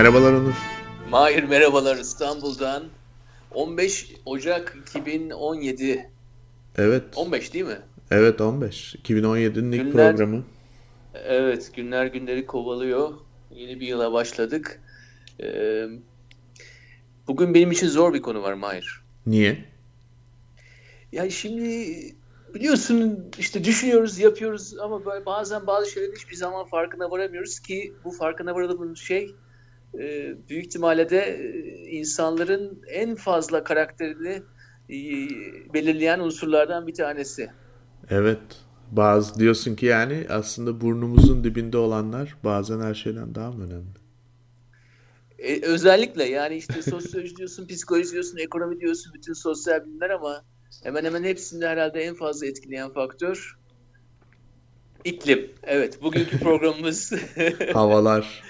Merhabalar Onur. Mahir merhabalar İstanbul'dan. 15 Ocak 2017. Evet. 15 değil mi? Evet 15. 2017'nin ilk Günler- programı. Evet günler günleri kovalıyor. Yeni bir yıla başladık. Ee, bugün benim için zor bir konu var Mahir. Niye? Ya şimdi biliyorsun işte düşünüyoruz, yapıyoruz ama böyle bazen bazı şeylerin hiçbir zaman farkına varamıyoruz ki bu farkına varadığımız şey büyük ihtimalle de e, insanların en fazla karakterini e, belirleyen unsurlardan bir tanesi. Evet. Bazı diyorsun ki yani aslında burnumuzun dibinde olanlar bazen her şeyden daha mı önemli? E, özellikle yani işte sosyoloji diyorsun, psikoloji diyorsun, ekonomi diyorsun, bütün sosyal bilimler ama hemen hemen hepsinde herhalde en fazla etkileyen faktör iklim. Evet, bugünkü programımız Havalar.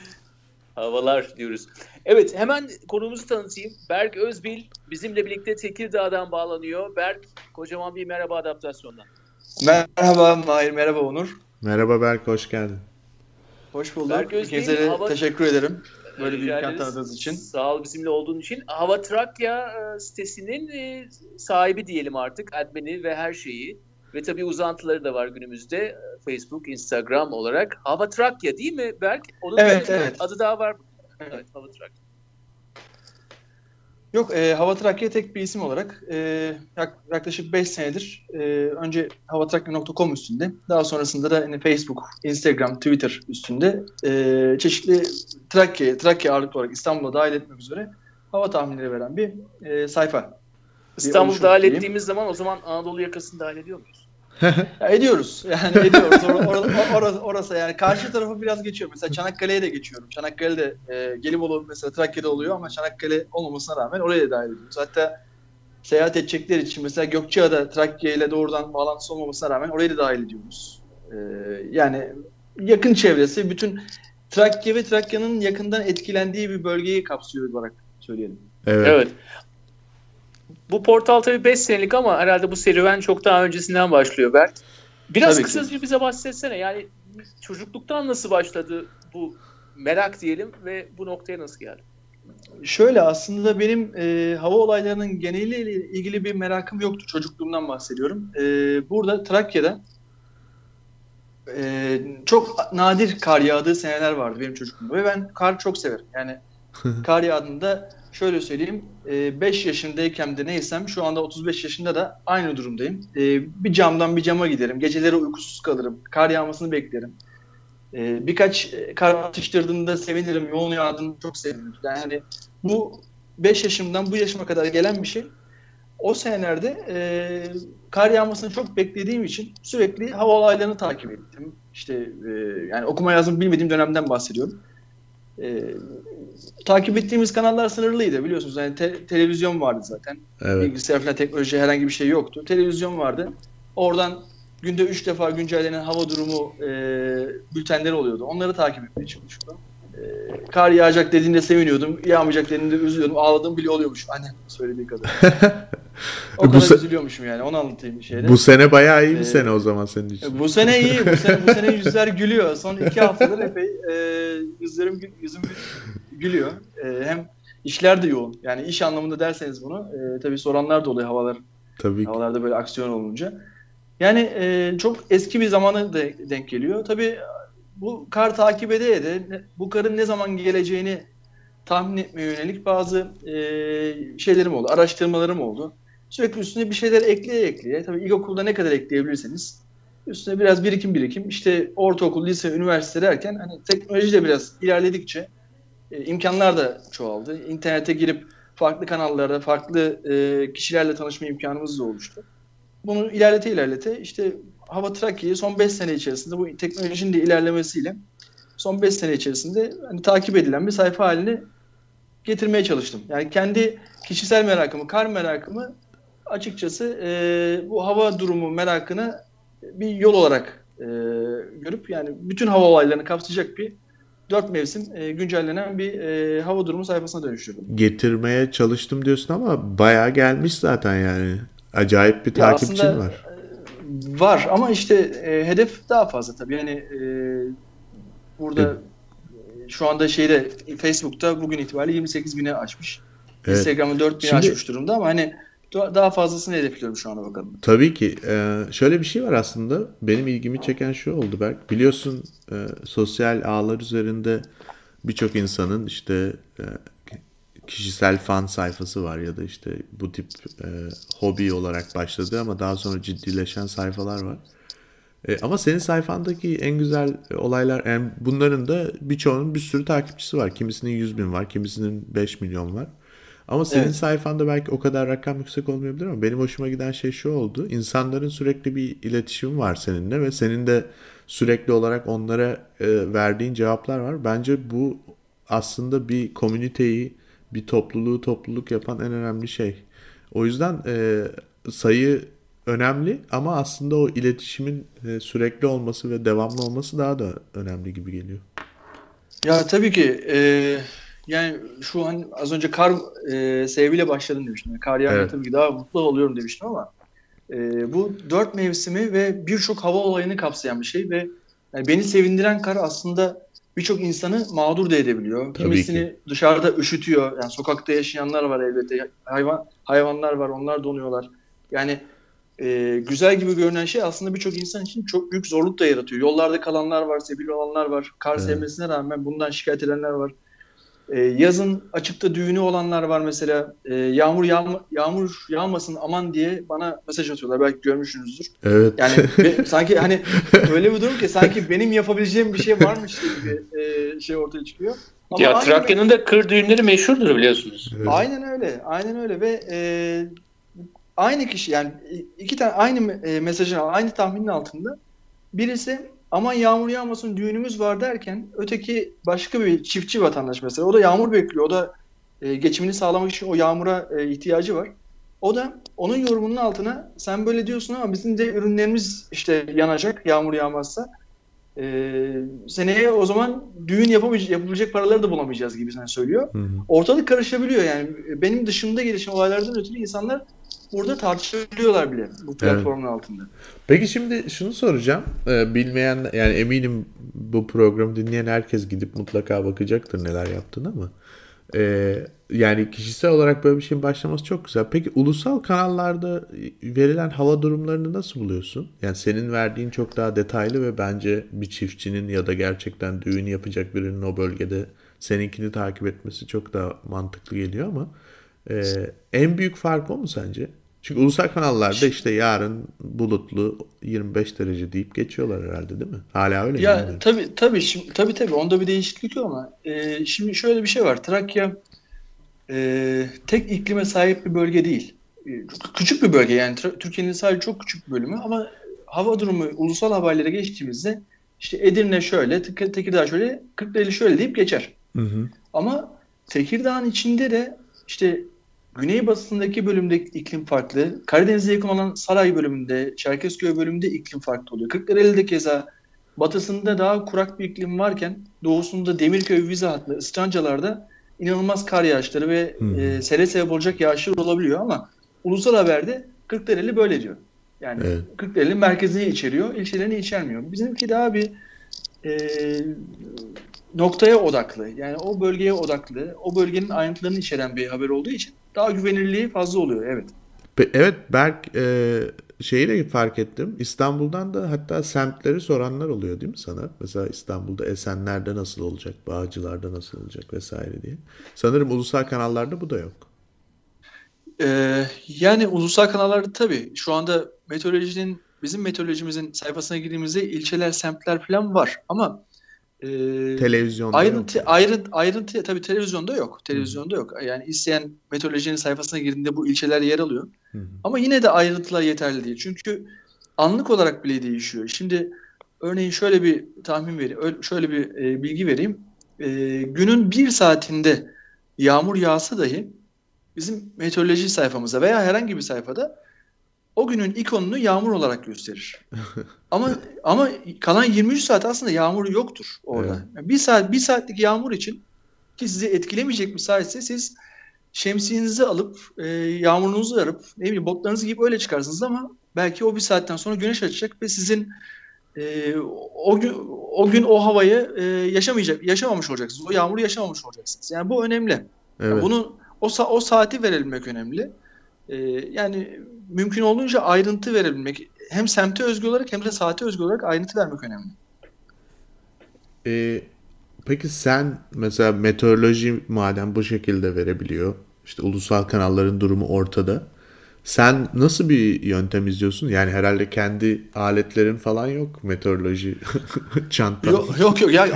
Havalar diyoruz. Evet, hemen konumuzu tanıtayım. Berk Özbil bizimle birlikte Tekirdağ'dan bağlanıyor. Berk, kocaman bir merhaba adaptasyondan. Merhaba Mahir, merhaba Onur. Merhaba Berk, hoş geldin. Hoş bulduk. Berk İkinize de hava- teşekkür ederim. Böyle bir imkan tanıdığınız için. Sağ ol bizimle olduğun için. Hava Trakya e, sitesinin e, sahibi diyelim artık. Admini ve her şeyi. Ve tabii uzantıları da var günümüzde. Facebook, Instagram olarak. Hava Trakya değil mi Berk? Onun Evet, evet. adı daha var. Evet. Evet, Hava Trakya. Yok, e, Hava Trakya tek bir isim olarak e, yak- yaklaşık 5 senedir e, önce havatrakya.com üstünde, daha sonrasında da hani Facebook, Instagram, Twitter üstünde e, çeşitli Trakya, Trakya ağırlıklı olarak İstanbul'a dahil etmek üzere hava tahminleri veren bir e, sayfa. İstanbul dahil diyeyim. ettiğimiz zaman o zaman Anadolu yakasını dahil ediyor muyuz? Ya ediyoruz. Yani ediyoruz. Or- or- orası, orası yani karşı tarafı biraz geçiyor. Mesela Çanakkale'ye de geçiyorum. Çanakkale'de e, Gelibolu mesela Trakya'da oluyor ama Çanakkale olmamasına rağmen oraya da dahil ediyoruz. Hatta seyahat edecekler için mesela Gökçeada Trakya ile doğrudan bağlantısı olmamasına rağmen orayı da dahil ediyoruz. E, yani yakın çevresi bütün Trakya ve Trakya'nın yakından etkilendiği bir bölgeyi kapsıyor olarak söyleyelim. Evet. Evet. Bu portal tabii 5 senelik ama herhalde bu serüven çok daha öncesinden başlıyor Berk. Biraz Tabii ki. kısaca bize bahsetsene. Yani çocukluktan nasıl başladı bu merak diyelim ve bu noktaya nasıl geldi? Şöyle aslında benim e, hava olaylarının geneliyle ilgili bir merakım yoktu. Çocukluğumdan bahsediyorum. E, burada Trakya'da e, çok nadir kar yağdığı seneler vardı benim çocukluğumda. Ve ben kar çok severim. Yani kar yağdığında şöyle söyleyeyim 5 yaşındayken de neysem şu anda 35 yaşında da aynı durumdayım. E, bir camdan bir cama giderim. Geceleri uykusuz kalırım. Kar yağmasını beklerim. E, birkaç e, kar atıştırdığında sevinirim. Yoğun yağdığında çok sevinirim. Yani bu 5 yaşımdan bu yaşıma kadar gelen bir şey. O senelerde e, kar yağmasını çok beklediğim için sürekli hava olaylarını takip ettim. İşte e, yani okuma yazma bilmediğim dönemden bahsediyorum. E, takip ettiğimiz kanallar sınırlıydı biliyorsunuz. Yani te- televizyon vardı zaten. Evet. Bilgisayar falan teknoloji herhangi bir şey yoktu. Televizyon vardı. Oradan günde 3 defa güncellenen hava durumu e, bültenleri oluyordu. Onları takip etmeye çalışıyordum. E, kar yağacak dediğinde seviniyordum. Yağmayacak dediğinde üzülüyordum. Ağladığım bile oluyormuş. Annem söylediği kadar. o Bu kadar se- üzülüyormuşum yani. Onu anlatayım şeyde. Bu sene bayağı iyi bir Ee, sene o zaman senin için. Bu sene iyi. Bu sene, bu sene yüzler gülüyor. Son iki haftadır epey e, yüzlerim yüzüm gülüyor. E, hem işler de yoğun. Yani iş anlamında derseniz bunu e, tabii soranlar da oluyor havalar Tabii ki. havalarda böyle aksiyon olunca. Yani e, çok eski bir zamana de, denk geliyor. Tabii bu kar takip ede ede bu karın ne zaman geleceğini tahmin etmeye yönelik bazı e, şeylerim oldu, araştırmalarım oldu. Sürekli üstüne bir şeyler ekleye ekleye. Tabii ilkokulda ne kadar ekleyebilirseniz üstüne biraz birikim birikim. İşte ortaokul, lise, üniversite derken hani teknoloji de biraz ilerledikçe e, imkanlar da çoğaldı. İnternete girip farklı kanallarda, farklı e, kişilerle tanışma imkanımız da oluştu. Bunu ilerlete ilerlete işte Hava Trakya'yı son 5 sene içerisinde bu teknolojinin de ilerlemesiyle son 5 sene içerisinde hani takip edilen bir sayfa haline getirmeye çalıştım. Yani kendi kişisel merakımı, kar merakımı açıkçası e, bu hava durumu merakını bir yol olarak e, görüp yani bütün hava olaylarını kapsayacak bir dört mevsim e, güncellenen bir e, hava durumu sayfasına dönüştürdüm. Getirmeye çalıştım diyorsun ama bayağı gelmiş zaten yani. Acayip bir Ya takipçin aslında, var. E, Var ama işte e, hedef daha fazla tabii. Yani e, burada şu anda şeyde Facebook'ta bugün itibariyle 28 bine açmış. Evet. Instagram'da 4 bin Şimdi- aşmış durumda ama hani da- daha fazlasını hedefliyorum şu anda bakalım. Tabii ki. Ee, şöyle bir şey var aslında. Benim ilgimi çeken şu oldu Berk. Biliyorsun e, sosyal ağlar üzerinde birçok insanın işte e, kişisel fan sayfası var ya da işte bu tip e, hobi olarak başladı ama daha sonra ciddileşen sayfalar var. E, ama senin sayfandaki en güzel olaylar yani bunların da birçoğunun bir sürü takipçisi var. Kimisinin 100 bin var, kimisinin 5 milyon var. Ama senin Evet. sayfanda belki o kadar rakam yüksek olmayabilir ama benim hoşuma giden şey şu oldu. İnsanların sürekli bir iletişimi var seninle ve senin de sürekli olarak onlara e, verdiğin cevaplar var. Bence bu aslında bir komüniteyi, bir topluluğu topluluk yapan en önemli şey. O yüzden e, sayı önemli ama aslında o iletişimin e, sürekli olması ve devamlı olması daha da önemli gibi geliyor. Ya tabii ki e, yani şu an az önce kar e, sebebiyle başladım demiştim. Yani Kar yağınca Evet. tabii ki daha mutlu oluyorum demiştim ama e, bu dört mevsimi ve birçok hava olayını kapsayan bir şey ve yani beni sevindiren kar aslında birçok insanı mağdur da edebiliyor. Tabii Kimisini dışarıda üşütüyor. Yani sokakta yaşayanlar var elbette. Hayvan hayvanlar var, onlar donuyorlar. Yani e, güzel gibi görünen şey aslında birçok insan için çok büyük zorluk da yaratıyor. Yollarda kalanlar var, sebil olanlar var. Kar Evet. sevmesine rağmen bundan şikayet edenler var. E, yazın açıkta düğünü olanlar var mesela. E, yağmur yağma, yağmur yağmasın aman diye bana mesaj atıyorlar. Belki görmüşsünüzdür. Evet. Yani be- sanki hani öyle bir durum ki sanki benim yapabileceğim bir şey varmış gibi e, şey ortaya çıkıyor. Ama Ya Trakya'nın da kır düğünleri meşhurdur biliyorsunuz. Evet. Aynen öyle. Aynen öyle ve e, aynı kişi yani iki tane aynı e, mesajın aynı tahminin altında birisi aman yağmur yağmasın düğünümüz var derken öteki başka bir çiftçi vatandaş mesela o da yağmur bekliyor. O da e, geçimini sağlamak için o yağmura e, ihtiyacı var. O da onun yorumunun altına sen böyle diyorsun ama bizim de ürünlerimiz işte yanacak yağmur yağmazsa. E, seneye o zaman düğün yapamayacak, yapabilecek paraları da bulamayacağız gibi sen söylüyor Hı hı. ortalık karışabiliyor yani benim dışımda gelişen olaylardan ötürü insanlar burada tartışabiliyorlar bile bu platformun altında. Peki şimdi şunu soracağım. Ee, bilmeyen yani eminim bu programı dinleyen herkes gidip mutlaka bakacaktır neler yaptığını ama ee, yani kişisel olarak böyle bir şeyin başlaması çok güzel. Peki ulusal kanallarda verilen hava durumlarını nasıl buluyorsun? Yani senin verdiğin çok daha detaylı ve bence bir çiftçinin ya da gerçekten düğün yapacak birinin o bölgede seninkini takip etmesi çok daha mantıklı geliyor ama ee, en büyük fark o mu sence? Çünkü ulusal kanallarda işte yarın bulutlu 25 derece deyip geçiyorlar herhalde değil mi? Hala öyle mi? Ya tabii tabii şimdi tabii tabii onda bir değişiklik yok ama e, şimdi şöyle bir şey var. Trakya e, tek iklime sahip bir bölge değil. E, küçük bir bölge yani Türkiye'nin sadece çok küçük bir bölümü ama hava durumu ulusal haberlere geçtiğimizde işte Edirne şöyle, Tek- Tekirdağ şöyle, Kırklareli şöyle deyip geçer. Hı hı. Ama Tekirdağ'ın içinde de işte güneybatısındaki bölümde iklim farklı. Karadeniz'e yakın olan Saray bölümünde, Çerkezköy bölümünde iklim farklı oluyor. Kırklareli'de keza batısında daha kurak bir iklim varken doğusunda Demirköy, Vize hattı, Iskancalar'da inanılmaz kar yağışları ve Hmm. e, sele sebep olacak yağışlar olabiliyor ama ulusal haberde Kırklareli böyle diyor. Yani Evet. Kırklareli merkezini içeriyor, ilçelerini içermiyor. Bizimki daha bir e, noktaya odaklı. Yani o bölgeye odaklı. O bölgenin ayrıntılarını içeren bir haber olduğu için daha güvenilirliği fazla oluyor. Evet. Evet Berk e, şeyi de fark ettim. İstanbul'dan da hatta semtleri soranlar oluyor değil mi sana? Mesela İstanbul'da Esenler'de nasıl olacak, Bağcılar'da nasıl olacak vesaire diye. Sanırım ulusal kanallarda bu da yok. Ee, yani ulusal kanallarda tabii şu anda meteorolojinin bizim meteorolojimizin sayfasına girdiğimizde ilçeler, semtler falan var ama Televizyonda ayrıntı yok. ayrıntı ayrıntı tabii televizyonda yok. Televizyonda yok. Yani isteyen meteorolojinin sayfasına girdiğinde bu ilçeler yer alıyor. Hı hı. Ama yine de ayrıntılar yeterli değil. Çünkü anlık olarak bile değişiyor. Şimdi örneğin şöyle bir tahmin vereyim, öyle- şöyle bir e, bilgi vereyim. E, günün bir saatinde yağmur yağsa dahi bizim meteoroloji sayfamıza veya herhangi bir sayfada o günün ikonunu yağmur olarak gösterir. ama ama kalan 23 saat aslında yağmur yoktur orada. Evet. Yani bir saat bir saatlik yağmur için ki sizi etkilemeyecek bir saatse siz şemsiyenizi alıp e, yağmurunuzu arıp ne bileyim botlarınızı giyip öyle çıkarsınız ama belki o bir saatten sonra güneş açacak ve sizin e, o gün o gün o havayı e, yaşamayacak yaşamamış olacaksınız. O yağmuru yaşamamış olacaksınız. Yani bu önemli. Evet. Yani bunu o o saati verebilmek önemli. E, yani mümkün olduğunca ayrıntı verebilmek hem semte özgü olarak hem de saate özgü olarak ayrıntı vermek önemli. Ee, peki sen mesela meteoroloji madem bu şekilde verebiliyor, işte ulusal kanalların durumu ortada. Sen nasıl bir yöntem izliyorsun? Yani herhalde kendi aletlerin falan yok meteoroloji çantan. Yok yok yok ya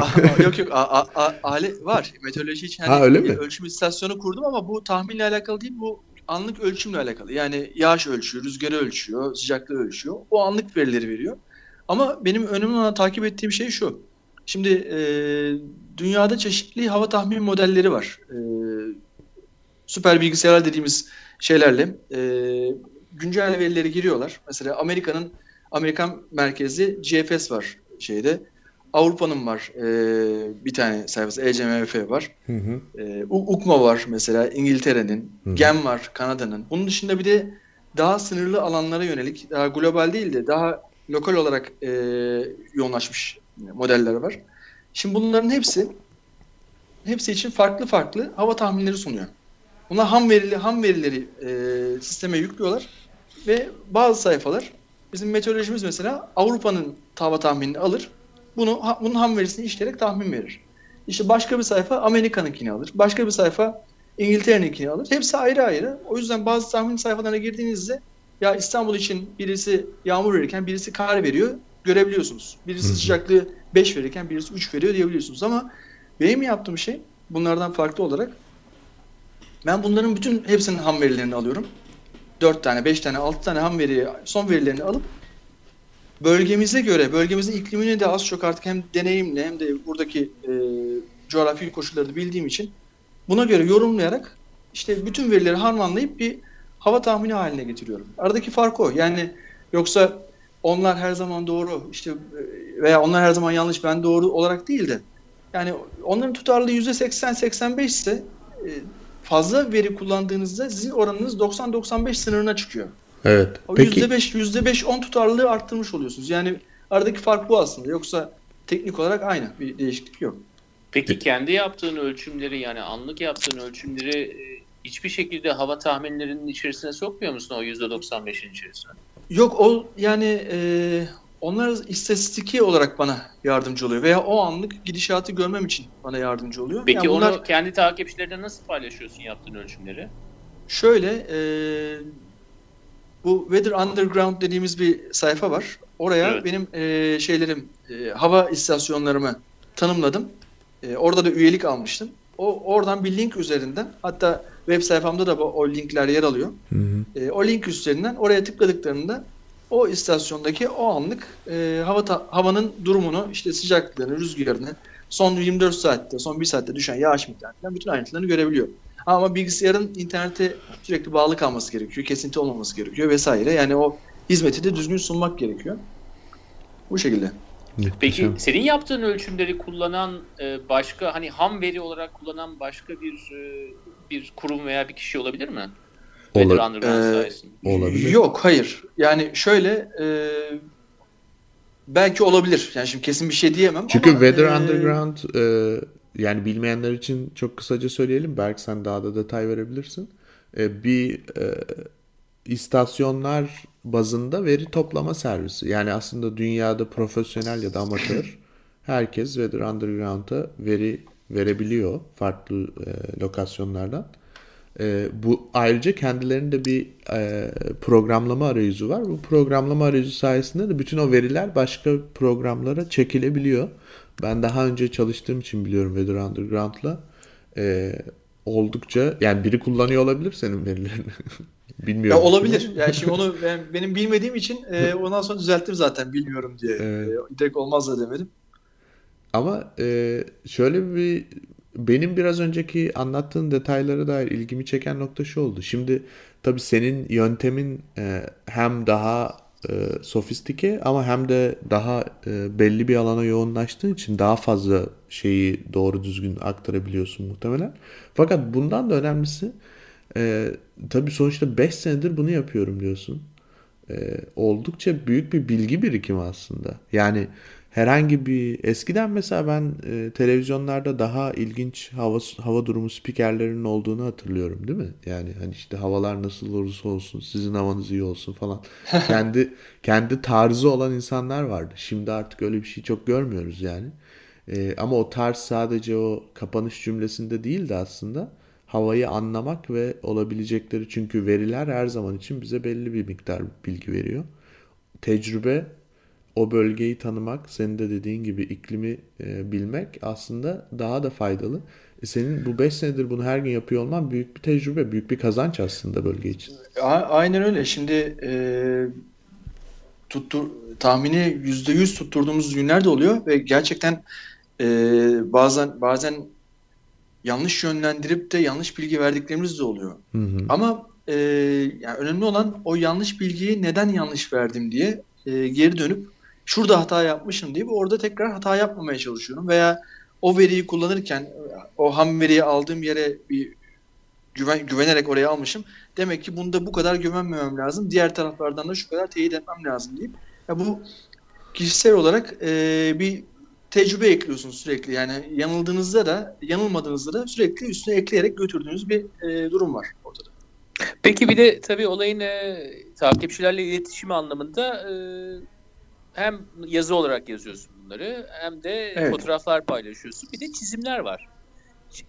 yok yok a- a- a- alet var meteoroloji için Ha, hani öyle bir mi? ölçüm istasyonu kurdum ama bu tahminle alakalı değil bu anlık ölçümle alakalı. Yani yağış ölçüyor, rüzgarı ölçüyor, sıcaklığı ölçüyor. O anlık verileri veriyor. Ama benim önemli olan takip ettiğim şey şu. Şimdi e, dünyada çeşitli hava tahmin modelleri var. E, süper bilgisayarlar dediğimiz şeylerle e, güncel verileri giriyorlar. Mesela Amerika'nın Amerikan merkezli GFS var şeyde. Avrupa'nın var e, bir tane sayfası ECMF var. Hı hı. E, UKMA var mesela İngiltere'nin. GEM var Kanada'nın. Bunun dışında bir de daha sınırlı alanlara yönelik daha global değil de daha lokal olarak e, yoğunlaşmış modeller var. Şimdi bunların hepsi hepsi için farklı farklı hava tahminleri sunuyor. Bunlar ham verili ham verileri e, sisteme yüklüyorlar ve bazı sayfalar bizim meteorolojimiz mesela Avrupa'nın hava tahminini alır. Bunu bunun ham verisini işleyerek tahmin verir. İşte başka bir sayfa Amerika'nınkini alır. Başka bir sayfa İngiltere'ninkini alır. Hepsi ayrı ayrı. O yüzden bazı tahmin sayfalarına girdiğinizde ya İstanbul için birisi yağmur verirken birisi kar veriyor görebiliyorsunuz. Birisi Hı hı. sıcaklığı 5 verirken birisi 3 veriyor diyebiliyorsunuz ama benim yaptığım şey bunlardan farklı olarak ben bunların bütün hepsinin ham verilerini alıyorum. 4 tane, 5 tane, 6 tane ham veriyi, son verilerini alıp bölgemize göre, bölgemizin iklimini de az çok artık hem deneyimle hem de buradaki e, coğrafi koşulları bildiğim için buna göre yorumlayarak işte bütün verileri harmanlayıp bir hava tahmini haline getiriyorum. Aradaki fark o. Yani yoksa onlar her zaman doğru işte e, veya onlar her zaman yanlış ben doğru olarak değil de yani onların tutarlılığı %80-85 ise e, fazla veri kullandığınızda sizin oranınız 90-95 sınırına çıkıyor. Evet. O Peki %5, %5-10 tutarlılığı arttırmış oluyorsunuz. Yani aradaki fark bu aslında. Yoksa teknik olarak aynı. Bir değişiklik yok. Peki kendi yaptığın ölçümleri yani anlık yaptığın ölçümleri e, hiçbir şekilde hava tahminlerinin içerisine sokmuyor musun o %95'in içerisine? Yok o yani e, onlar istatistiki olarak bana yardımcı oluyor. Veya o anlık gidişatı görmem için bana yardımcı oluyor. Peki Yani bunlar onu kendi takipçilerine nasıl paylaşıyorsun yaptığın ölçümleri? şöyle e, bu Weather Underground dediğimiz bir sayfa var. Oraya Evet. benim e, şeylerim e, hava istasyonlarımı tanımladım. E, orada da üyelik almıştım. O oradan bir link üzerinden hatta web sayfamda da bu- o linkler yer alıyor. Hı hı. E, o link üzerinden oraya tıkladıklarında o istasyondaki o anlık e, hava ta- havanın durumunu, işte sıcaklığını, rüzgarını, son 24 saatte, son 1 saatte düşen yağış miktarından bütün ayrıntılarını görebiliyor. Ama bilgisayarın internete sürekli bağlı kalması gerekiyor, kesinti olmaması gerekiyor vesaire. Yani o hizmeti de düzgün sunmak gerekiyor. Bu şekilde. Peki senin yaptığın ölçümleri kullanan e, başka hani ham veri olarak kullanan başka bir e, bir kurum veya bir kişi olabilir mi? Olur. Weather Underground Ee, sayesinde. Olabilir. Yok, hayır. Yani şöyle e, belki olabilir. Yani şimdi kesin bir şey diyemem Çünkü ama Weather e, Underground e, yani bilmeyenler için çok kısaca söyleyelim. Belki sen daha da detay verebilirsin. E, bir e, istasyonlar bazında veri toplama servisi. Yani aslında dünyada profesyonel ya da amatör herkes Weather Underground'a veri verebiliyor farklı e, lokasyonlardan. E, bu ayrıca kendilerinde bir e, programlama arayüzü var. Bu programlama arayüzü sayesinde de bütün o veriler başka programlara çekilebiliyor. Ben daha önce çalıştığım için biliyorum Weather Underground'la. E, oldukça yani biri kullanıyor olabilir senin verilerini. Ya Bilmiyorum. olabilir. Yani şimdi onu ben, benim bilmediğim için e, ondan sonra düzelttim zaten bilmiyorum diye. Evet. E, direkt olmaz da demedim. Ama e, şöyle bir benim biraz önceki anlattığın detaylara dair ilgimi çeken nokta şu oldu. Şimdi tabii senin yöntemin e, hem daha e, sofistike ama hem de daha e, belli bir alana yoğunlaştığın için daha fazla şeyi doğru düzgün aktarabiliyorsun muhtemelen. Fakat bundan da önemlisi e, tabii sonuçta 5 senedir bunu yapıyorum diyorsun. e, oldukça büyük bir bilgi birikimi aslında. Yani herhangi bir eskiden mesela ben e, televizyonlarda daha ilginç hava hava durumu spikerlerinin olduğunu hatırlıyorum değil mi? Yani hani işte havalar nasıl olursa olsun sizin havanız iyi olsun falan. kendi kendi tarzı olan insanlar vardı. Şimdi artık öyle bir şey çok görmüyoruz yani. E, ama o tarz sadece o kapanış cümlesinde değil de aslında havayı anlamak ve olabilecekleri çünkü veriler her zaman için bize belli bir miktar bilgi veriyor. Tecrübe o bölgeyi tanımak, senin de dediğin gibi iklimi e, bilmek aslında daha da faydalı. E senin bu 5 senedir bunu her gün yapıyor olman büyük bir tecrübe, büyük bir kazanç aslında bölge için. A- aynen öyle. Şimdi e, tuttur, tahmini %100 tutturduğumuz günler de oluyor ve gerçekten e, bazen bazen yanlış yönlendirip de yanlış bilgi verdiklerimiz de oluyor. Hı hı. Ama e, yani önemli olan o yanlış bilgiyi neden yanlış verdim diye e, geri dönüp şurada hata yapmışım deyip orada tekrar hata yapmamaya çalışıyorum. Veya o veriyi kullanırken o ham veriyi aldığım yere bir güven, güvenerek oraya almışım. Demek ki bunda bu kadar güvenmemem lazım. Diğer taraflardan da şu kadar teyit etmem lazım deyip ya bu kişisel olarak e, bir tecrübe ekliyorsunuz sürekli. Yani yanıldığınızda da yanılmadığınızda da sürekli üstüne ekleyerek götürdüğünüz bir e, durum var ortada. Peki bir de tabii olayın e, takipçilerle iletişimi anlamında e, hem yazı olarak yazıyorsun bunları hem de Evet. fotoğraflar paylaşıyorsun. Bir de çizimler var.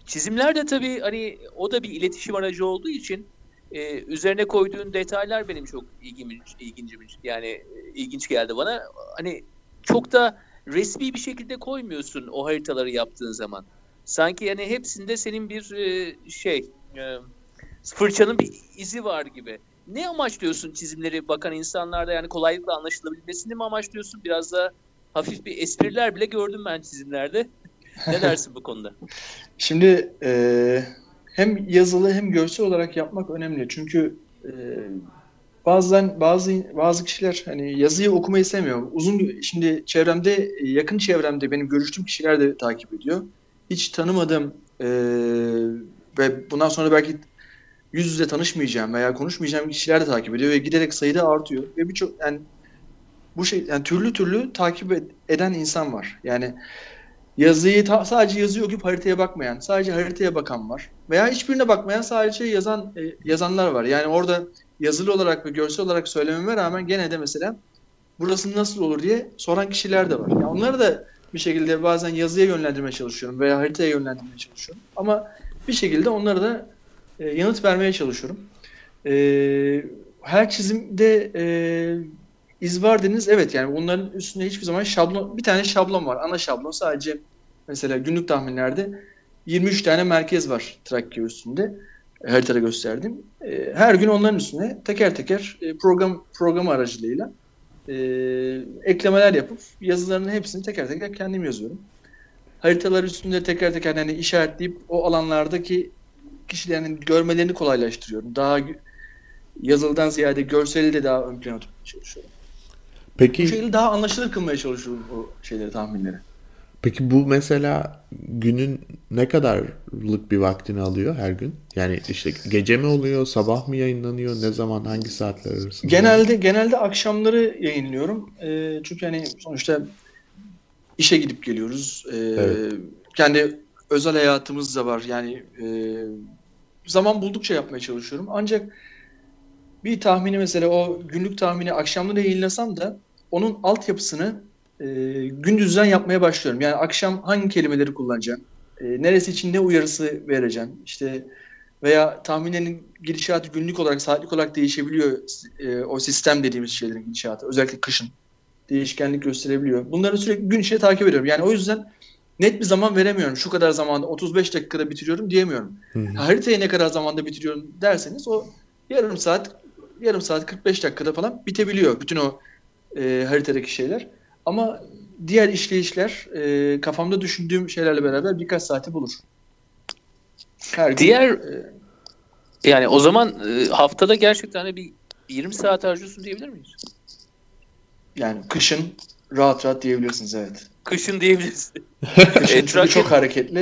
Çizimler de tabii hani o da bir iletişim aracı olduğu için e, üzerine koyduğun detaylar benim çok ilgimi ilgincim yani e, ilginç geldi bana. Hani çok da resmi bir şekilde koymuyorsun o haritaları yaptığın zaman. Sanki yani hepsinde senin bir e, şey e, fırçanın bir izi var gibi. Ne amaçlıyorsun çizimleri bakan insanlarda yani kolaylıkla anlaşılabilmesini mi amaçlıyorsun? Biraz da hafif bir espriler bile gördüm ben çizimlerde. ne dersin bu konuda? Şimdi e, hem yazılı hem görsel olarak yapmak önemli. Çünkü e, bazen bazı bazı kişiler hani yazıyı okumayı sevmiyor. Uzun şimdi çevremde yakın çevremde benim görüştüğüm kişiler de takip ediyor. Hiç tanımadığım e, ve bundan sonra belki yüz yüze tanışmayacağım veya konuşmayacağım kişiler de takip ediyor ve giderek sayıda artıyor ve birçok yani bu şey yani türlü türlü takip ed- eden insan var. Yani yazıyı ta- sadece yazı okuyup haritaya bakmayan, sadece haritaya bakan var. Veya hiçbirine bakmayan sadece yazan e, yazanlar var. Yani orada yazılı olarak ve görsel olarak söylememe rağmen gene de mesela burası nasıl olur diye soran kişiler de var. Yani onları da bir şekilde bazen yazıya yönlendirmeye çalışıyorum veya haritaya yönlendirmeye çalışıyorum. Ama bir şekilde onlara da e, yanıt vermeye çalışıyorum. E, her çizimde e, iz var dediniz. Evet yani bunların üstünde hiçbir zaman şablon bir tane şablon var. Ana şablon sadece mesela günlük tahminlerde 23 tane merkez var Trakya üstünde. Haritada gösterdim. E, her gün onların üstüne teker teker e, program program aracılığıyla e, eklemeler yapıp yazılarının hepsini teker teker kendim yazıyorum. Haritalar üstünde teker teker hani işaretleyip o alanlardaki kişilerin görmelerini kolaylaştırıyorum. Daha yazılıdan ziyade görseli de daha ön plana tutmaya çalışıyorum. Bu Peki şekilde daha anlaşılır kılmaya çalışıyorum o şeyleri, tahminleri. peki bu mesela günün ne kadarlık bir vaktini alıyor her gün? Yani işte gece mi oluyor, sabah mı yayınlanıyor, ne zaman, hangi saatler arasında? Genelde genelde akşamları yayınlıyorum. Ee, çünkü hani sonuçta işe gidip geliyoruz. Ee, Evet. Kendi özel hayatımız da var. Yani e, zaman buldukça yapmaya çalışıyorum. Ancak bir tahmini mesela o günlük tahmini akşamları yayınlasam da onun altyapısını e, gündüzden yapmaya başlıyorum. Yani akşam hangi kelimeleri kullanacağım? E, neresi için ne uyarısı vereceğim? İşte veya tahminlerin gidişatı günlük olarak, saatlik olarak değişebiliyor. E, o sistem dediğimiz şeylerin gidişatı. Özellikle kışın değişkenlik gösterebiliyor. Bunları sürekli gün içinde takip ediyorum. Yani o yüzden net bir zaman veremiyorum. Şu kadar zamanda 35 dakikada bitiriyorum diyemiyorum. Hı hı. Haritayı ne kadar zamanda bitiriyorum derseniz o yarım saat yarım saat 45 dakikada falan bitebiliyor bütün o e, haritadaki şeyler. Ama diğer işleyişler e, kafamda düşündüğüm şeylerle beraber birkaç saati bulur. Her gün, Diğer e, yani o zaman e, haftada gerçekten bir 20 saat harcıyorsun diyebilir miyiz? yani kışın rahat rahat diyebilirsiniz evet. Kışın diyebiliriz. Kışın E, Trakya- çok hareketli.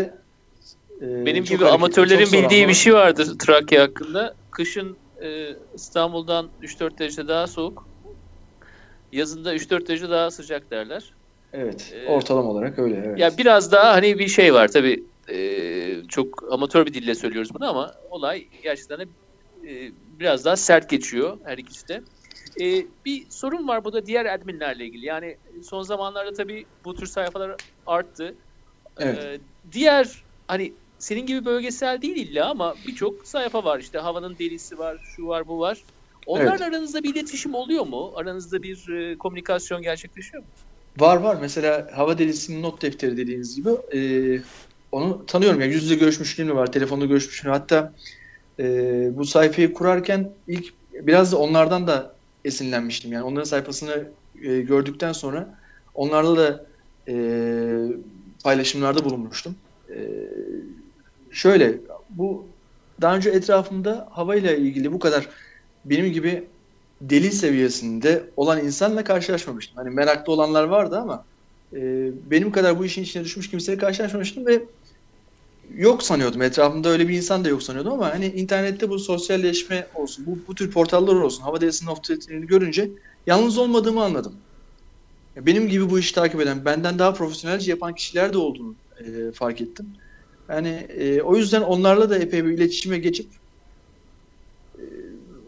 e, Benim çok gibi hareketli, amatörlerin bildiği var. bir şey vardır Trakya hakkında. Kışın e, İstanbul'dan 3-4 derece daha soğuk. Yazında 3-4 derece daha sıcak derler. Evet. Ee, ortalama olarak öyle. Evet. Ya biraz daha hani bir şey var tabii. E, çok amatör bir dille söylüyoruz bunu ama olay gerçekten de e, biraz daha sert geçiyor her ikisi de. E, bir sorun var bu da diğer adminlerle ilgili. Yani son zamanlarda tabii bu tür sayfalar arttı. Evet. E, diğer hani senin gibi bölgesel değil illa ama birçok sayfa var. İşte havanın delisi var, şu var, bu var. Onlarla evet. aranızda bir iletişim oluyor mu? Aranızda bir e, komünikasyon gerçekleşiyor mu? Var var. Mesela hava delisinin not defteri dediğiniz gibi e, onu tanıyorum. Yani yüz yüze görüşmüşlüğüm var. Telefonda görüşmüşlüğüm. Hatta e, bu sayfayı kurarken ilk biraz da onlardan da esinlenmiştim. Yani onların sayfasını e, gördükten sonra onlarla da e, paylaşımlarda bulunmuştum. E, şöyle bu daha önce etrafımda havayla ilgili bu kadar benim gibi deli seviyesinde olan insanla karşılaşmamıştım. Hani meraklı olanlar vardı ama e, benim kadar bu işin içine düşmüş kimseyle karşılaşmamıştım ve yok sanıyordum. Etrafımda öyle bir insan da yok sanıyordum ama hani internette bu sosyalleşme olsun, bu, bu tür portallar olsun, hava delisinin off görünce yalnız olmadığımı anladım. Benim gibi bu işi takip eden, benden daha profesyonelce yapan kişiler de olduğunu e, fark ettim. Yani e, o yüzden onlarla da epey bir iletişime geçip e,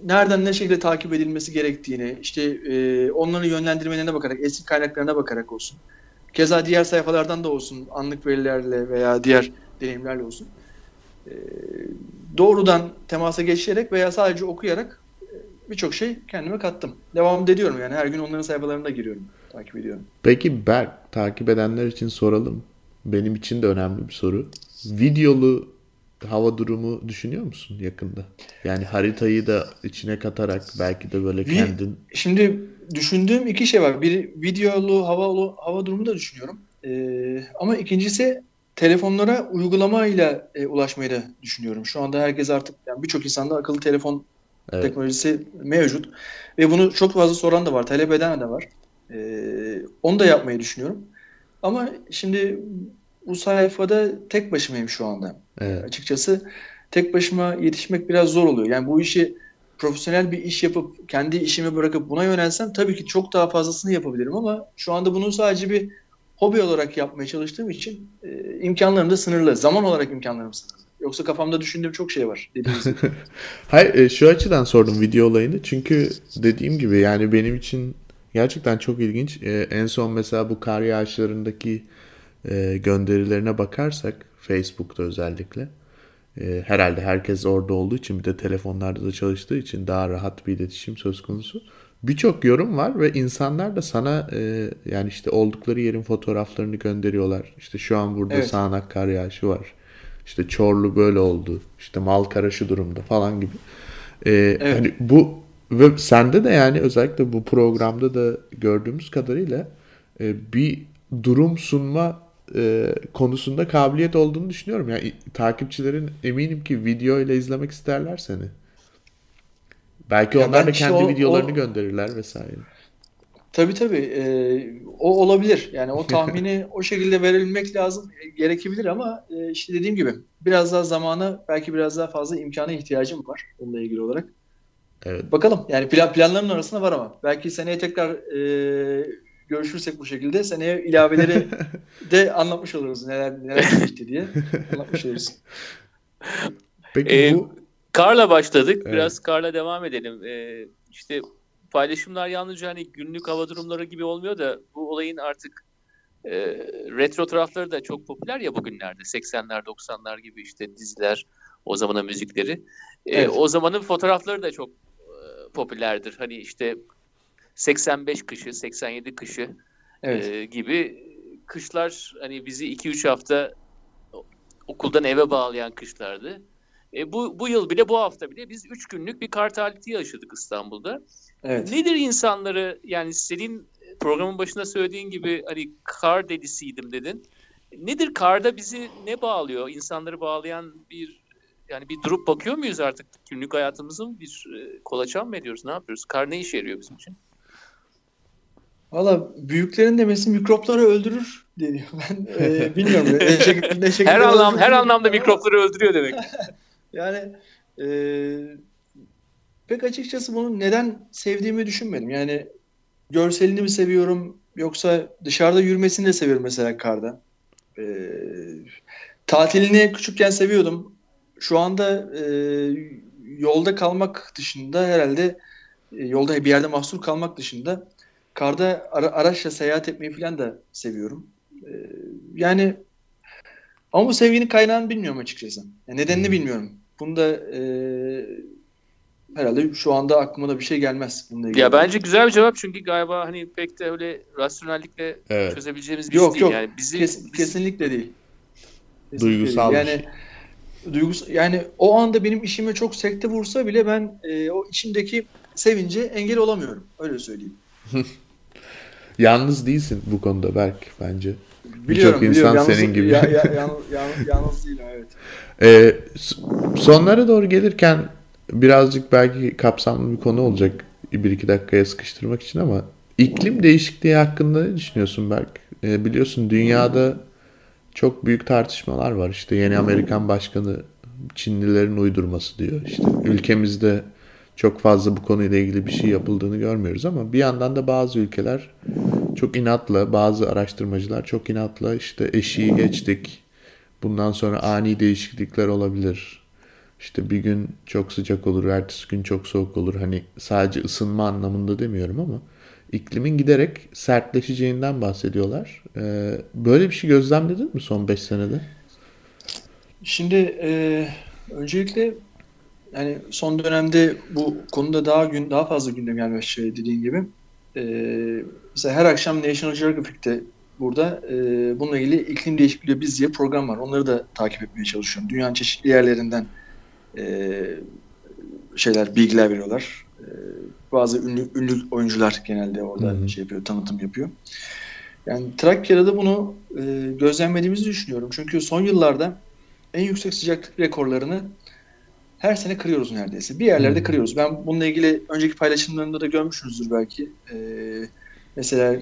nereden ne şekilde takip edilmesi gerektiğini, işte e, onların yönlendirmelerine bakarak, eski kaynaklarına bakarak olsun. Keza diğer sayfalardan da olsun, anlık verilerle veya diğer deneyimlerle olsun. E, doğrudan temasa geçerek veya sadece okuyarak e, birçok şey kendime kattım. Devam ediyorum yani her gün onların sayfalarına giriyorum, takip ediyorum. Peki Berk, takip edenler için soralım. Benim için de önemli bir soru. Videolu hava durumu düşünüyor musun yakında? Yani haritayı da içine katarak belki de böyle kendin... Şimdi düşündüğüm iki şey var. Bir videolu hava hava durumu da düşünüyorum. Ee, ama ikincisi telefonlara uygulamayla e, ulaşmayı da düşünüyorum. Şu anda herkes artık yani birçok insanda akıllı telefon evet. teknolojisi mevcut ve bunu çok fazla soran da var, talep eden de var. Ee, onu da yapmayı düşünüyorum. Ama şimdi bu sayfada tek başımayım şu anda. Evet. Açıkçası tek başıma yetişmek biraz zor oluyor. Yani bu işi profesyonel bir iş yapıp kendi işimi bırakıp buna yönelsem tabii ki çok daha fazlasını yapabilirim ama şu anda bunu sadece bir hobi olarak yapmaya çalıştığım için e, imkanlarım da sınırlı. Zaman olarak imkanlarım sınırlı. Yoksa kafamda düşündüğüm çok şey var dediğiniz gibi. Hayır e, şu açıdan sordum video olayını. Çünkü dediğim gibi yani benim için gerçekten çok ilginç. E, en son mesela bu kar yağışlarındaki e, gönderilerine bakarsak Facebook'ta özellikle e, herhalde herkes orada olduğu için bir de telefonlarda da çalıştığı için daha rahat bir iletişim söz konusu. Birçok yorum var ve insanlar da sana e, yani işte oldukları yerin fotoğraflarını gönderiyorlar. İşte şu an burada evet. sağanak kar yağışı var. İşte Çorlu böyle oldu. İşte Malkara şu durumda falan gibi. E, evet. Hani bu ve sende de yani özellikle bu programda da gördüğümüz kadarıyla e, bir durum sunma e, konusunda kabiliyet olduğunu düşünüyorum. Yani takipçilerin eminim ki video ile izlemek isterler seni. Belki ya onlar da kendi o, videolarını o, gönderirler vesaire. Tabii tabii. E, o olabilir. Yani o tahmini o şekilde verilmek lazım. E, gerekebilir ama e, işte dediğim gibi biraz daha zamana belki biraz daha fazla imkana ihtiyacım var onunla ilgili olarak. Evet. Bakalım. Yani plan, planların arasında var ama. Belki seneye tekrar e, görüşürsek bu şekilde seneye ilaveleri de anlatmış oluruz neler neler geçti diye anlatmış oluruz. Peki ee, bu Karla başladık. Evet. Biraz karla devam edelim. Ee, işte paylaşımlar yalnızca hani günlük hava durumları gibi olmuyor da bu olayın artık e, retro tarafları da çok popüler ya bugünlerde. 80'ler 90'lar gibi işte diziler, o zamanın müzikleri. E, evet. O zamanın fotoğrafları da çok e, popülerdir. Hani işte 85 kışı, 87 kışı evet. e, gibi kışlar hani bizi 2-3 hafta okuldan eve bağlayan kışlardı. E, bu, bu yıl bile bu hafta bile biz 3 günlük bir kar talihti yaşadık İstanbul'da. Evet. Nedir insanları yani senin programın başında söylediğin gibi hani kar delisiydim dedin. Nedir karda bizi ne bağlıyor? İnsanları bağlayan bir yani bir durup bakıyor muyuz artık günlük hayatımızın bir e, kolaçan mı ediyoruz? Ne yapıyoruz? Kar ne işe yarıyor bizim için? Valla büyüklerin demesi mikropları öldürür deniyor. Ben e, bilmiyorum. ne şekilde, ne şekilde her anlam her anlamda mikropları öldürüyor demek. yani e, pek açıkçası bunu neden sevdiğimi düşünmedim. Yani görselini mi seviyorum yoksa dışarıda yürümesini de seviyorum mesela karda. Ee, tatilini küçükken seviyordum. Şu anda e, yolda kalmak dışında herhalde e, yolda bir yerde mahsur kalmak dışında karda ara, araçla seyahat etmeyi falan da seviyorum. E, yani ama bu sevginin kaynağını bilmiyorum açıkçası. Yani nedenini bilmiyorum. Bunda e, herhalde şu anda aklıma da bir şey gelmez. Bununla ya bence güzel bir cevap çünkü galiba hani pek de öyle rasyonellikle evet. çözebileceğimiz bir yok, şey değil. Yok yani bizi, Kes, bizi... kesinlikle değil. Kesinlikle Duygusal. Değil. Yani duygus yani o anda benim işime çok sekte vursa bile ben e, o içimdeki sevince engel olamıyorum. Öyle söyleyeyim. Yalnız değilsin bu konuda Berk bence. Birçok insan yalnız, senin gibi. Ya, ya, yalnız, yalnız, yalnız değilim evet. Ee, sonlara doğru gelirken birazcık belki kapsamlı bir konu olacak bir iki dakikaya sıkıştırmak için ama iklim değişikliği hakkında ne düşünüyorsun Berk? Ee, biliyorsun dünyada çok büyük tartışmalar var. İşte yeni Amerikan başkanı Çinlilerin uydurması diyor. İşte ülkemizde çok fazla bu konuyla ilgili bir şey yapıldığını görmüyoruz ama bir yandan da bazı ülkeler çok inatla, bazı araştırmacılar çok inatla işte eşiği geçtik. Bundan sonra ani değişiklikler olabilir. İşte bir gün çok sıcak olur, ertesi gün çok soğuk olur. Hani sadece ısınma anlamında demiyorum ama iklimin giderek sertleşeceğinden bahsediyorlar. Ee, böyle bir şey gözlemledin mi son 5 senede? Şimdi e, öncelikle yani son dönemde bu konuda daha gün daha fazla gündem gelmeye başladı dediğin gibi. E, mesela her akşam National Geographic'te burada e, bununla ilgili iklim değişikliği biz diye program var. Onları da takip etmeye çalışıyorum. Dünyanın çeşitli yerlerinden e, şeyler, bilgiler veriyorlar. E, bazı ünlü, ünlü oyuncular genelde orada Hı-hı. şey yapıyor, tanıtım yapıyor. Yani Trakya'da da bunu e, gözlemlediğimizi düşünüyorum. Çünkü son yıllarda en yüksek sıcaklık rekorlarını her sene kırıyoruz neredeyse. Bir yerlerde kırıyoruz. Ben bununla ilgili önceki paylaşımlarında da görmüşsünüzdür belki. Ee, mesela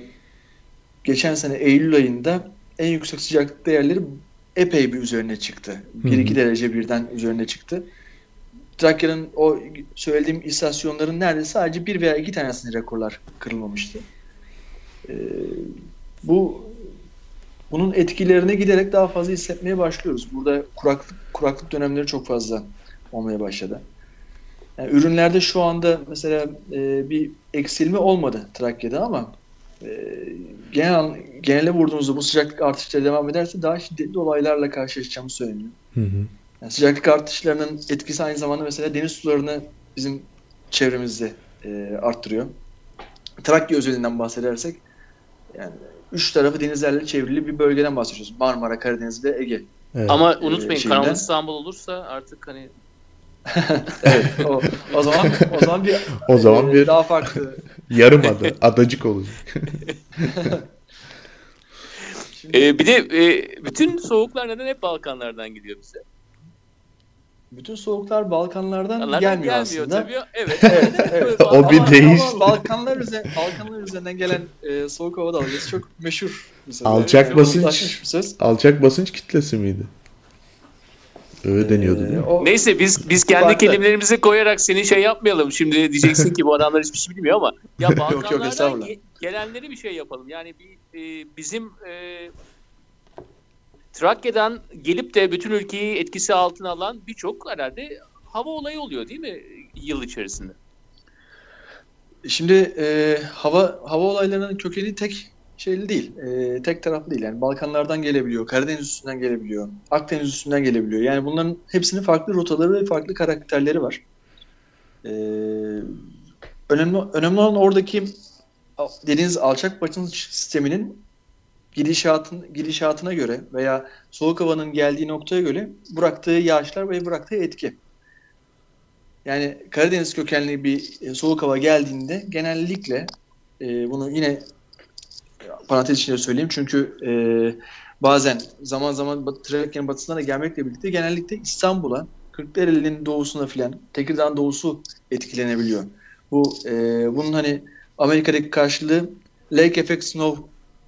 geçen sene Eylül ayında en yüksek sıcaklık değerleri epey bir üzerine çıktı. 1-2 derece birden üzerine çıktı. Trakya'nın o söylediğim istasyonların neredeyse sadece bir veya iki tanesinde rekorlar kırılmamıştı. Ee, bu bunun etkilerini giderek daha fazla hissetmeye başlıyoruz. Burada kuraklık kuraklık dönemleri çok fazla olmaya başladı. Yani ürünlerde şu anda mesela e, bir eksilme olmadı Trakya'da ama genel genele vurduğumuzda bu sıcaklık artışları devam ederse daha şiddetli olaylarla karşılaşacağımız söyleniyor. Hı hı. Yani sıcaklık artışlarının etkisi aynı zamanda mesela deniz sularını bizim çevremizde e, arttırıyor. Trakya özelinden bahsedersek yani üç tarafı denizlerle çevrili bir bölgeden bahsediyoruz. Marmara, Karadeniz ve Ege. Evet. Ama unutmayın e, Kanal İstanbul olursa artık hani evet. O, o zaman o zaman bir o zaman e, bir daha farklı yarım adı, adacık olacak. ee, bir de e, bütün soğuklar neden hep Balkanlardan gidiyor bize? Bütün soğuklar Balkanlardan Balkanlardan gelmiyor, gelmiyor aslında. Tabii. Evet. evet, evet. o bir değiş. Balkanlar, üzerine, Balkanlar üzerinden gelen e, soğuk hava dalgası çok meşhur. Alçak yani, basınç. Alçak basınç kitlesi miydi? Öyle deniyordu değil mi? Ee, o, Neyse biz biz kendi farklı. kelimelerimizi koyarak seni şey yapmayalım. Şimdi diyeceksin ki bu adamlar hiçbir şey bilmiyor ama ya Balkanlardan yok, yok, gelenleri bir şey yapalım. Yani bir e, bizim e, Trakya'dan gelip de bütün ülkeyi etkisi altına alan birçok herhalde hava olayı oluyor değil mi yıl içerisinde? Şimdi e, hava hava olaylarının kökeni tek şeyli değil. E, tek taraflı değil. Yani Balkanlardan gelebiliyor, Karadeniz üstünden gelebiliyor, Akdeniz üstünden gelebiliyor. Yani bunların hepsinin farklı rotaları ve farklı karakterleri var. E, önemli önemli olan oradaki deniz alçak basınç sisteminin gidişatın gidişatına göre veya soğuk havanın geldiği noktaya göre bıraktığı yağışlar ve bıraktığı etki. Yani Karadeniz kökenli bir e, soğuk hava geldiğinde genellikle e, bunu yine parantez içinde söyleyeyim çünkü e, bazen zaman zaman Trakya'nın batısına da gelmekle birlikte genellikle İstanbul'a, Kırklareli'nin doğusuna filan, Tekirdağ doğusu etkilenebiliyor. Bu e, bunun hani Amerika'daki karşılığı Lake Effect Snow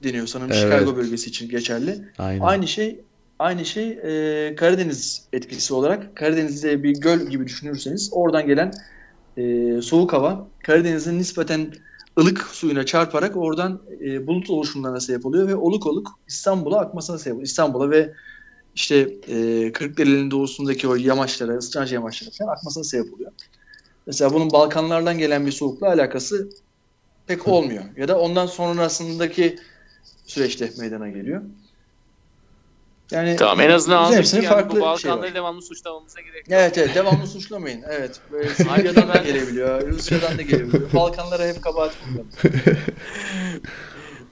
deniyor sanırım evet. Chicago bölgesi için geçerli. Aynen. Aynı şey aynı şey e, Karadeniz etkisi olarak Karadeniz'de bir göl gibi düşünürseniz oradan gelen e, soğuk hava Karadeniz'in nispeten ılık suyuna çarparak oradan e, bulut oluşumlarına sebep oluyor ve oluk oluk İstanbul'a akmasına sebep oluyor. İstanbul'a ve işte e, Kırklareli'nin doğusundaki o yamaçlara, ısıtıcı yamaçlara falan akmasına sebep oluyor. Mesela bunun Balkanlardan gelen bir soğukla alakası pek olmuyor. Ya da ondan sonrasındaki süreçte meydana geliyor. Yani tamam en azından anladık yani farklı bu Balkanları şey devamlı suçlamamıza gerek yok. Evet evet devamlı suçlamayın. Evet. Böyle Suriye'den da gelebiliyor, Rusya'dan da gelebiliyor. Balkanlara hep kabahat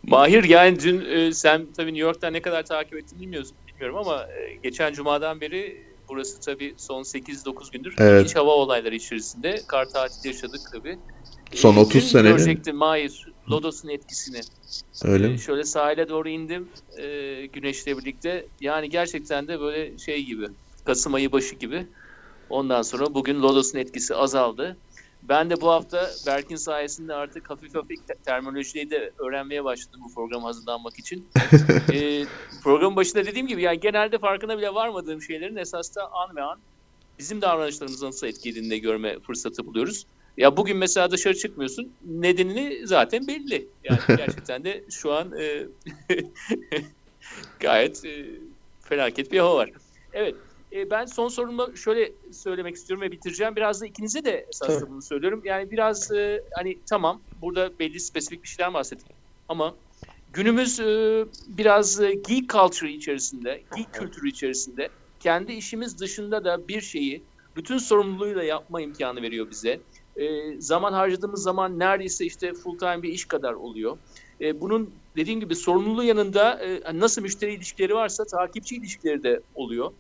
Mahir yani dün e, sen tabii New York'tan ne kadar takip ettin bilmiyorsun, bilmiyorum ama e, geçen cumadan beri burası tabii son 8-9 gündür evet. ilginç hava olayları içerisinde kar tatili yaşadık tabii. Son 30 sene. Görecektim Mahir Lodos'un etkisini. Öyle mi? Şöyle sahile doğru indim e, güneşle birlikte. Yani gerçekten de böyle şey gibi. Kasım ayı başı gibi. Ondan sonra bugün Lodos'un etkisi azaldı. Ben de bu hafta Berk'in sayesinde artık hafif hafif te- terminolojiyi de öğrenmeye başladım bu programa hazırlanmak için. e, programın başında dediğim gibi yani genelde farkına bile varmadığım şeylerin esas da an ve an bizim davranışlarımızı nasıl etkilediğini görme fırsatı buluyoruz. Ya bugün mesela dışarı çıkmıyorsun. Nedenini zaten belli. Yani gerçekten de şu an e, gayet e, felaket bir hava var. Evet. E, ben son sorumu şöyle söylemek istiyorum ve bitireceğim. Biraz da ikinize de esasında bunu söylüyorum. Yani biraz e, hani tamam burada belli spesifik bir şeyler bahsettik. Ama günümüz e, biraz e, geek culture içerisinde, geek kültürü içerisinde kendi işimiz dışında da bir şeyi bütün sorumluluğuyla yapma imkanı veriyor bize e, zaman harcadığımız zaman neredeyse işte full time bir iş kadar oluyor. E, bunun dediğim gibi sorumluluğu yanında e, nasıl müşteri ilişkileri varsa takipçi ilişkileri de oluyor.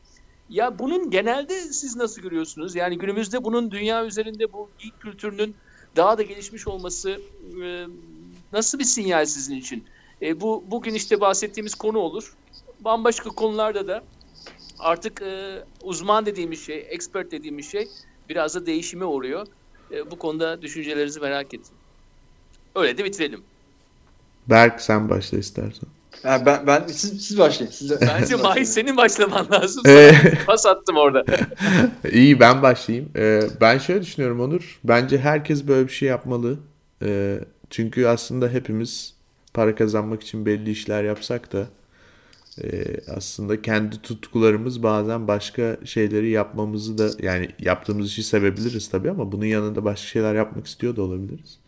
Ya bunun genelde siz nasıl görüyorsunuz? Yani günümüzde bunun dünya üzerinde bu geek kültürünün daha da gelişmiş olması e, nasıl bir sinyal sizin için? E, bu bugün işte bahsettiğimiz konu olur. Bambaşka konularda da artık e, uzman dediğimiz şey, expert dediğimiz şey biraz da değişime uğruyor. E, bu konuda düşüncelerinizi merak ettim. Öyle de bitirelim. Berk sen başla istersen. Yani ben, ben siz, siz başlayın. Siz de, Bence Mahir senin başlaman lazım. Ee, pas attım orada. İyi ben başlayayım. Ee, ben şöyle düşünüyorum Onur. Bence herkes böyle bir şey yapmalı. Ee, çünkü aslında hepimiz para kazanmak için belli işler yapsak da e, aslında kendi tutkularımız bazen başka şeyleri yapmamızı da yani yaptığımız işi sevebiliriz tabii ama bunun yanında başka şeyler yapmak istiyor da olabiliriz.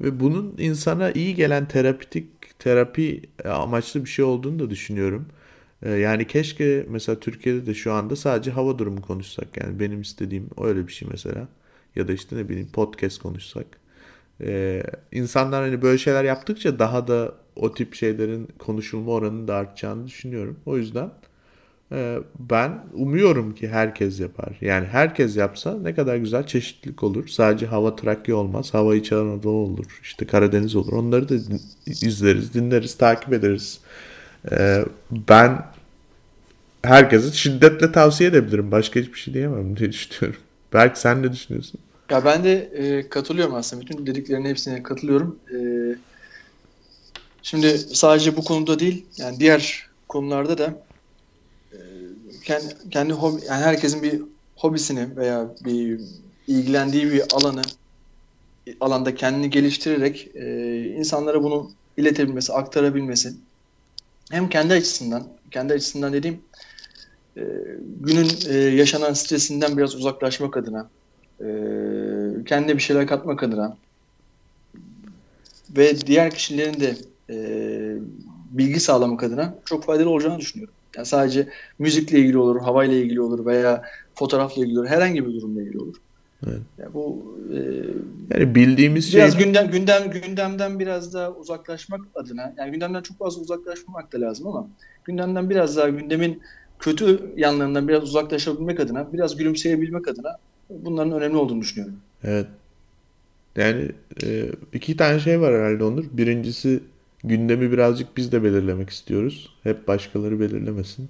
Ve bunun insana iyi gelen terapitik terapi amaçlı bir şey olduğunu da düşünüyorum. E, yani keşke mesela Türkiye'de de şu anda sadece hava durumu konuşsak yani benim istediğim öyle bir şey mesela ya da işte ne bileyim podcast konuşsak. Ee, insanlar hani böyle şeyler yaptıkça daha da o tip şeylerin konuşulma oranının da artacağını düşünüyorum. O yüzden e, ben umuyorum ki herkes yapar. Yani herkes yapsa ne kadar güzel çeşitlilik olur. Sadece hava Trakya olmaz. Hava İç Anadolu olur. İşte Karadeniz olur. Onları da izleriz, dinleriz, takip ederiz. E, ben herkese şiddetle tavsiye edebilirim. Başka hiçbir şey diyemem diye düşünüyorum. Belki sen ne düşünüyorsun? Ya ben de e, katılıyorum aslında. Bütün dediklerine hepsine katılıyorum. E, Şimdi sadece bu konuda değil, yani diğer konularda da e, kendi, kendi hobi, yani herkesin bir hobisini veya bir ilgilendiği bir alanı alanda kendini geliştirerek e, insanlara bunu iletebilmesi, aktarabilmesi hem kendi açısından, kendi açısından dediğim e, günün e, yaşanan stresinden biraz uzaklaşmak adına, e, kendine bir şeyler katmak adına ve diğer kişilerin de e, bilgi sağlamak adına çok faydalı olacağını düşünüyorum. Yani sadece müzikle ilgili olur, havayla ilgili olur veya fotoğrafla ilgili olur, herhangi bir durumla ilgili olur. Evet. Yani bu e, yani bildiğimiz biraz şey gündem gündem gündemden biraz daha uzaklaşmak adına yani gündemden çok fazla uzaklaşmamak da lazım ama gündemden biraz daha gündemin kötü yanlarından biraz uzaklaşabilmek adına, biraz gülümseyebilmek adına bunların önemli olduğunu düşünüyorum. Evet. Yani e, iki tane şey var herhalde Onur. Birincisi gündemi birazcık biz de belirlemek istiyoruz. Hep başkaları belirlemesin.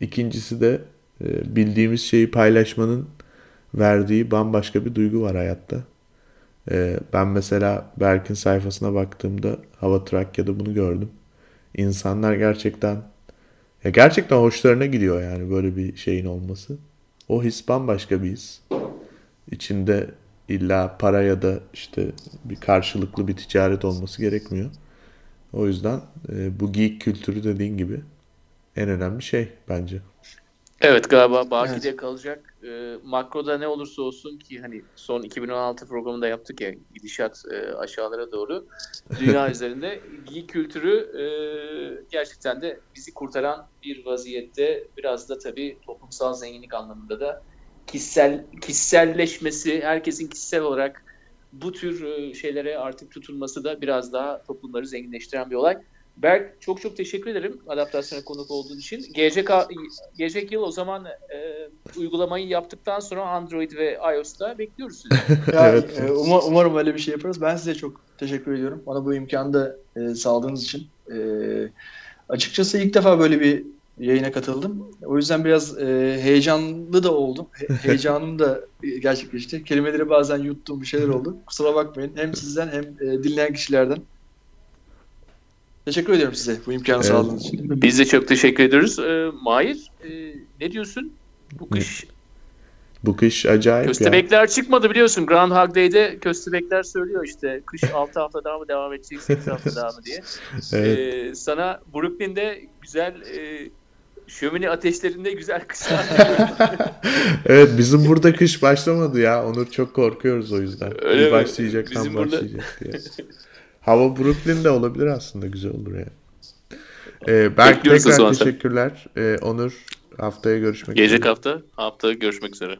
İkincisi de e, bildiğimiz şeyi paylaşmanın verdiği bambaşka bir duygu var hayatta. E, ben mesela Berk'in sayfasına baktığımda Hava Trakya'da bunu gördüm. İnsanlar gerçekten ya gerçekten hoşlarına gidiyor yani böyle bir şeyin olması. O his bambaşka bir his. İçinde illa para ya da işte bir karşılıklı bir ticaret olması gerekmiyor. O yüzden e, bu geek kültürü dediğin gibi en önemli şey bence. Evet galiba Baki'de evet. kalacak. E, makroda ne olursa olsun ki hani son 2016 programında yaptık ya gidişat e, aşağılara doğru. Dünya üzerinde geek kültürü e, gerçekten de bizi kurtaran bir vaziyette. Biraz da tabii toplumsal zenginlik anlamında da kişisel kişiselleşmesi, herkesin kişisel olarak bu tür e, şeylere artık tutulması da biraz daha toplumları zenginleştiren bir olay. Berk çok çok teşekkür ederim adaptasyona konuk olduğun için. Gelecek, gelecek yıl o zaman e, uygulamayı yaptıktan sonra Android ve iOS'ta bekliyoruz sizi. ya, evet. e, umar, umarım öyle bir şey yaparız. Ben size çok teşekkür ediyorum. Bana bu imkanı da e, sağladığınız için. E, açıkçası ilk defa böyle bir yayına katıldım. O yüzden biraz e, heyecanlı da oldum. He, heyecanım da gerçekleşti. Kelimeleri bazen yuttuğum bir şeyler oldu. Kusura bakmayın. Hem sizden hem e, dinleyen kişilerden. Teşekkür ediyorum size bu imkanı evet. sağladığınız için. Biz de çok teşekkür ediyoruz. Ee, Mahir e, ne diyorsun? Bu kış bu kış acayip Köstebekler ya. çıkmadı biliyorsun. Groundhog Day'de köstebekler söylüyor işte kış 6 hafta daha mı devam edecek 8 hafta daha mı diye. evet. ee, sana Brooklyn'de güzel e, şömine ateşlerinde güzel kışlar Evet bizim burada kış başlamadı ya. Onur çok korkuyoruz o yüzden. Öyle başlayacak tam burada... başlayacak diye. Hava Brooklyn'de olabilir aslında. Güzel olur yani. Ee, Berk tekrar teşekkürler. Ee, Onur haftaya görüşmek Gelecek üzere. Gelecek hafta. Hafta görüşmek üzere.